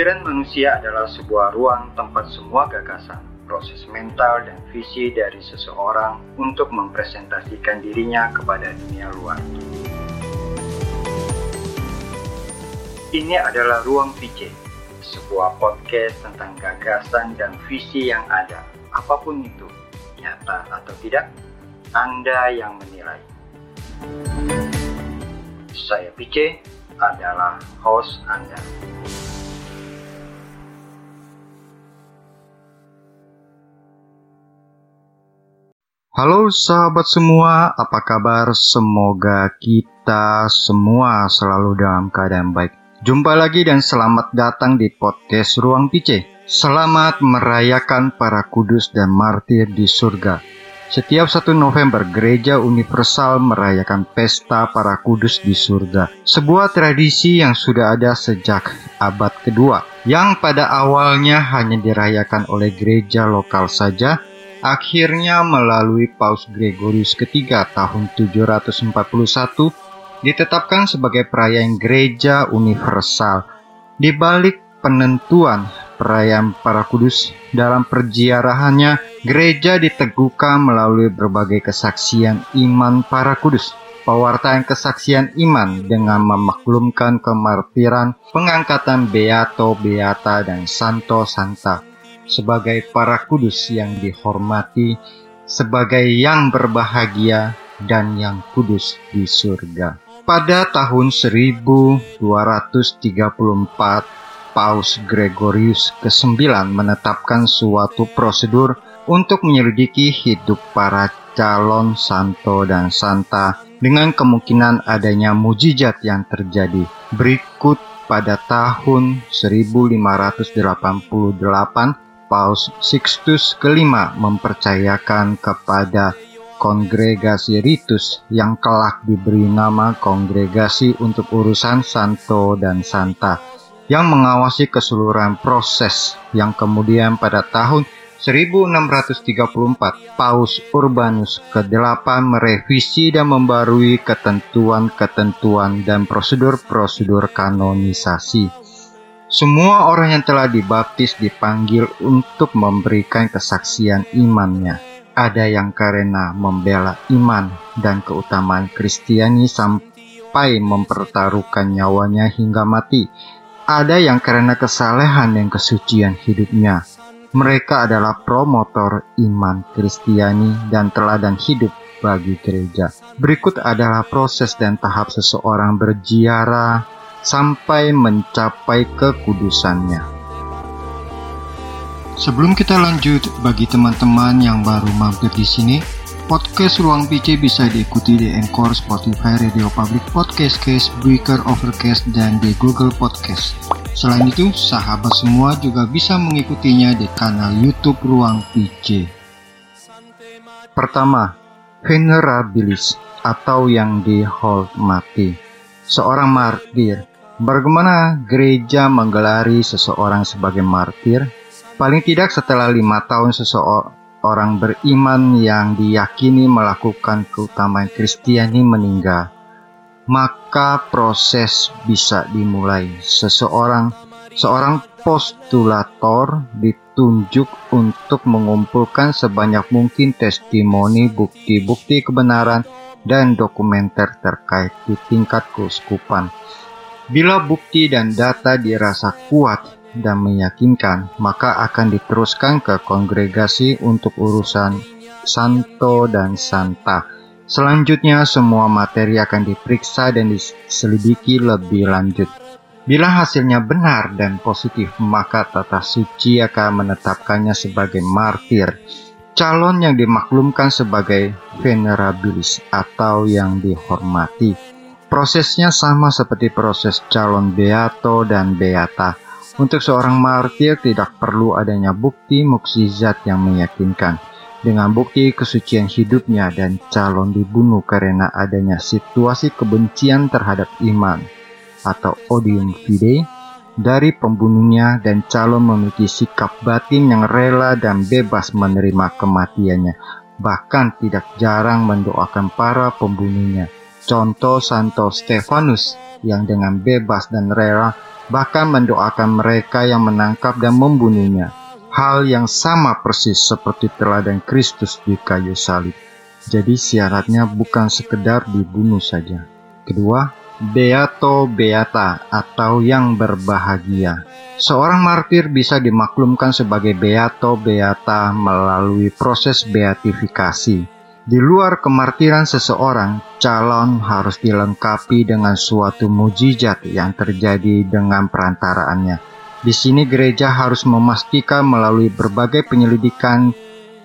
Pikiran manusia adalah sebuah ruang tempat semua gagasan, proses mental, dan visi dari seseorang untuk mempresentasikan dirinya kepada dunia luar. Ini adalah Ruang PC, sebuah podcast tentang gagasan dan visi yang ada, apa pun itu, nyata atau tidak, Anda yang menilai. Saya PC adalah host Anda. Halo sahabat semua, apa kabar? Semoga kita semua selalu dalam keadaan baik. Jumpa lagi dan selamat datang di podcast Ruang PC. Selamat merayakan para kudus dan martir di surga. Setiap 1 November, Gereja Universal merayakan pesta para kudus di surga. Sebuah tradisi yang sudah ada sejak abad kedua, yang pada awalnya hanya dirayakan oleh gereja lokal saja, akhirnya melalui Paus Gregorius ketiga tahun 741 ditetapkan sebagai perayaan gereja universal. Di balik penentuan perayaan para kudus dalam perziarahannya, gereja diteguhkan melalui berbagai kesaksian iman para kudus. Pewartaan kesaksian iman dengan memaklumkan kemartiran, pengangkatan beato, beata, dan santo, santa sebagai para kudus yang dihormati, sebagai yang berbahagia dan yang kudus di surga. Pada tahun 1234, Paus Gregorius ke-9 menetapkan suatu prosedur untuk menyelidiki hidup para calon santo dan santa dengan kemungkinan adanya mujizat yang terjadi. Berikut pada tahun 1588 Paus Sixtus kelima mempercayakan kepada kongregasi ritus yang kelak diberi nama Kongregasi untuk Urusan Santo dan Santa yang mengawasi keseluruhan proses yang kemudian pada tahun 1634 Paus Urbanus ke-8 merevisi dan membarui ketentuan-ketentuan dan prosedur-prosedur kanonisasi semua orang yang telah dibaptis dipanggil untuk memberikan kesaksian imannya. Ada yang karena membela iman dan keutamaan Kristiani sampai mempertaruhkan nyawanya hingga mati. Ada yang karena kesalehan dan kesucian hidupnya. Mereka adalah promotor iman Kristiani dan teladan hidup bagi gereja. Berikut adalah proses dan tahap seseorang berziarah sampai mencapai kekudusannya. Sebelum kita lanjut, bagi teman-teman yang baru mampir di sini, podcast Ruang PC bisa diikuti di Anchor, Spotify, Radio Public Podcast Case, Breaker, Overcast, dan di Google Podcast. Selain itu, sahabat semua juga bisa mengikutinya di kanal YouTube Ruang PC. Pertama, venerabilis atau yang dihormati. Seorang martir Bagaimana gereja menggelari seseorang sebagai martir? Paling tidak setelah lima tahun seseorang beriman yang diyakini melakukan keutamaan Kristiani meninggal, maka proses bisa dimulai. Seseorang seorang postulator ditunjuk untuk mengumpulkan sebanyak mungkin testimoni, bukti-bukti kebenaran, dan dokumenter terkait di tingkat keuskupan Bila bukti dan data dirasa kuat dan meyakinkan, maka akan diteruskan ke kongregasi untuk urusan santo dan santa. Selanjutnya, semua materi akan diperiksa dan diselidiki lebih lanjut. Bila hasilnya benar dan positif, maka tata suci akan menetapkannya sebagai martir, calon yang dimaklumkan sebagai venerabilis atau yang dihormati. Prosesnya sama seperti proses calon beato dan beata. Untuk seorang martir tidak perlu adanya bukti mukjizat yang meyakinkan. Dengan bukti kesucian hidupnya dan calon dibunuh karena adanya situasi kebencian terhadap iman atau odium fidei dari pembunuhnya dan calon memiliki sikap batin yang rela dan bebas menerima kematiannya, bahkan tidak jarang mendoakan para pembunuhnya Contoh Santo Stefanus yang dengan bebas dan rela bahkan mendoakan mereka yang menangkap dan membunuhnya. Hal yang sama persis seperti teladan Kristus di kayu salib. Jadi syaratnya bukan sekedar dibunuh saja. Kedua, Beato Beata atau yang berbahagia. Seorang martir bisa dimaklumkan sebagai Beato Beata melalui proses beatifikasi di luar kemartiran seseorang, calon harus dilengkapi dengan suatu mujizat yang terjadi dengan perantaraannya. Di sini gereja harus memastikan melalui berbagai penyelidikan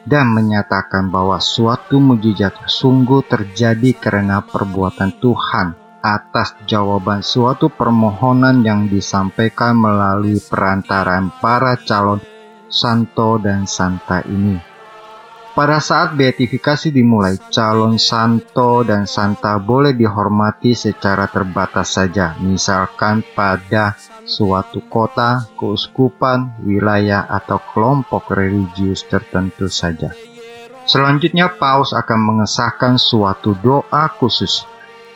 dan menyatakan bahwa suatu mujizat sungguh terjadi karena perbuatan Tuhan atas jawaban suatu permohonan yang disampaikan melalui perantaraan para calon santo dan santa ini. Pada saat beatifikasi dimulai, calon santo dan santa boleh dihormati secara terbatas saja, misalkan pada suatu kota, keuskupan, wilayah, atau kelompok religius tertentu saja. Selanjutnya, Paus akan mengesahkan suatu doa khusus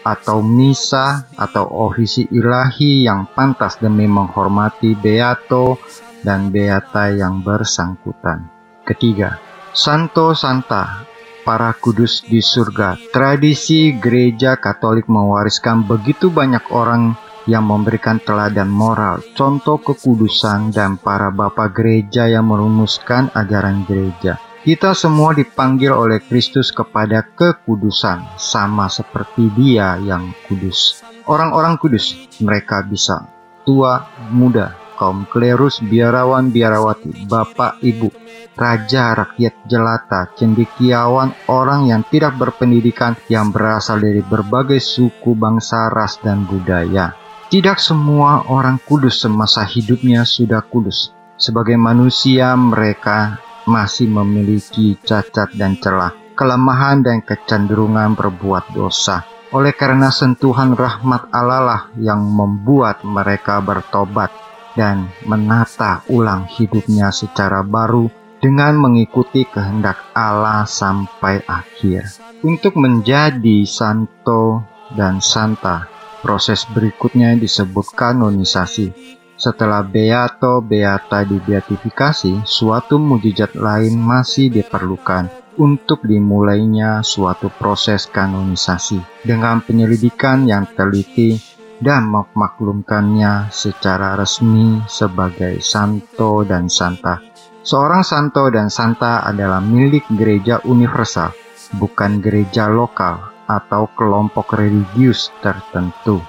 atau misa atau ofisi ilahi yang pantas demi menghormati beato dan beata yang bersangkutan. Ketiga, Santo Santa, para kudus di surga. Tradisi gereja Katolik mewariskan begitu banyak orang yang memberikan teladan moral, contoh kekudusan, dan para bapak gereja yang merumuskan ajaran gereja. Kita semua dipanggil oleh Kristus kepada kekudusan, sama seperti Dia yang kudus. Orang-orang kudus, mereka bisa tua, muda, kaum klerus, biarawan, biarawati, bapak, ibu, raja, rakyat jelata, cendekiawan, orang yang tidak berpendidikan yang berasal dari berbagai suku, bangsa, ras, dan budaya. Tidak semua orang kudus semasa hidupnya sudah kudus. Sebagai manusia, mereka masih memiliki cacat dan celah, kelemahan dan kecenderungan berbuat dosa. Oleh karena sentuhan rahmat Allah lah yang membuat mereka bertobat dan menata ulang hidupnya secara baru dengan mengikuti kehendak Allah sampai akhir. Untuk menjadi santo dan santa, proses berikutnya disebut kanonisasi. Setelah beato beata dibeatifikasi, suatu mujizat lain masih diperlukan untuk dimulainya suatu proses kanonisasi dengan penyelidikan yang teliti dan memaklumkannya secara resmi sebagai santo dan santa. Seorang santo dan santa adalah milik gereja universal, bukan gereja lokal atau kelompok religius tertentu.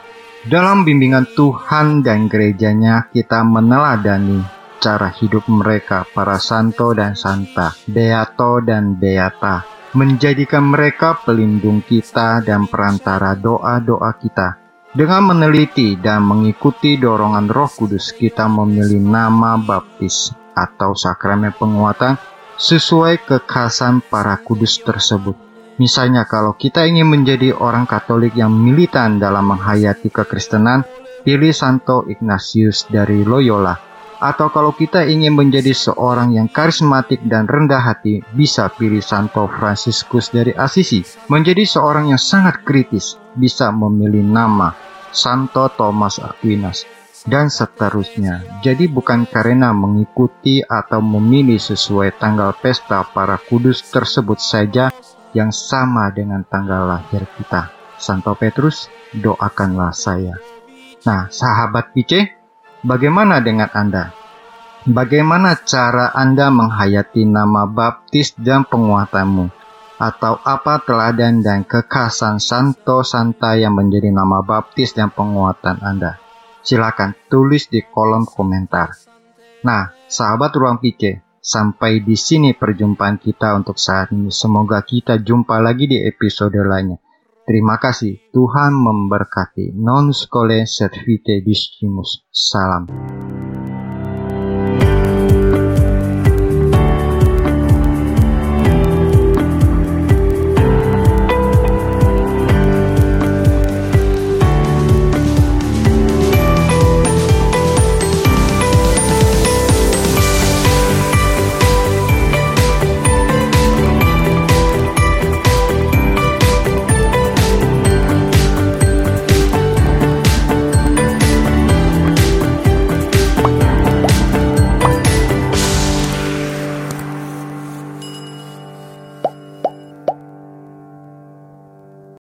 Dalam bimbingan Tuhan dan gerejanya, kita meneladani cara hidup mereka, para santo dan santa, beato dan beata, menjadikan mereka pelindung kita dan perantara doa-doa kita dengan meneliti dan mengikuti dorongan Roh Kudus, kita memilih nama baptis atau sakramen penguatan sesuai kekhasan para kudus tersebut. Misalnya kalau kita ingin menjadi orang Katolik yang militan dalam menghayati kekristenan, pilih Santo Ignatius dari Loyola. Atau kalau kita ingin menjadi seorang yang karismatik dan rendah hati, bisa pilih Santo Fransiskus dari Assisi. Menjadi seorang yang sangat kritis, bisa memilih nama Santo Thomas Aquinas, dan seterusnya. Jadi bukan karena mengikuti atau memilih sesuai tanggal pesta para kudus tersebut saja yang sama dengan tanggal lahir kita. Santo Petrus, doakanlah saya. Nah, sahabat PC, bagaimana dengan Anda? Bagaimana cara Anda menghayati nama baptis dan penguatanmu? atau apa teladan dan kekhasan Santo Santa yang menjadi nama baptis dan penguatan Anda? Silakan tulis di kolom komentar. Nah, sahabat ruang pikir, sampai di sini perjumpaan kita untuk saat ini. Semoga kita jumpa lagi di episode lainnya. Terima kasih. Tuhan memberkati. Non scole servite discimus. Salam.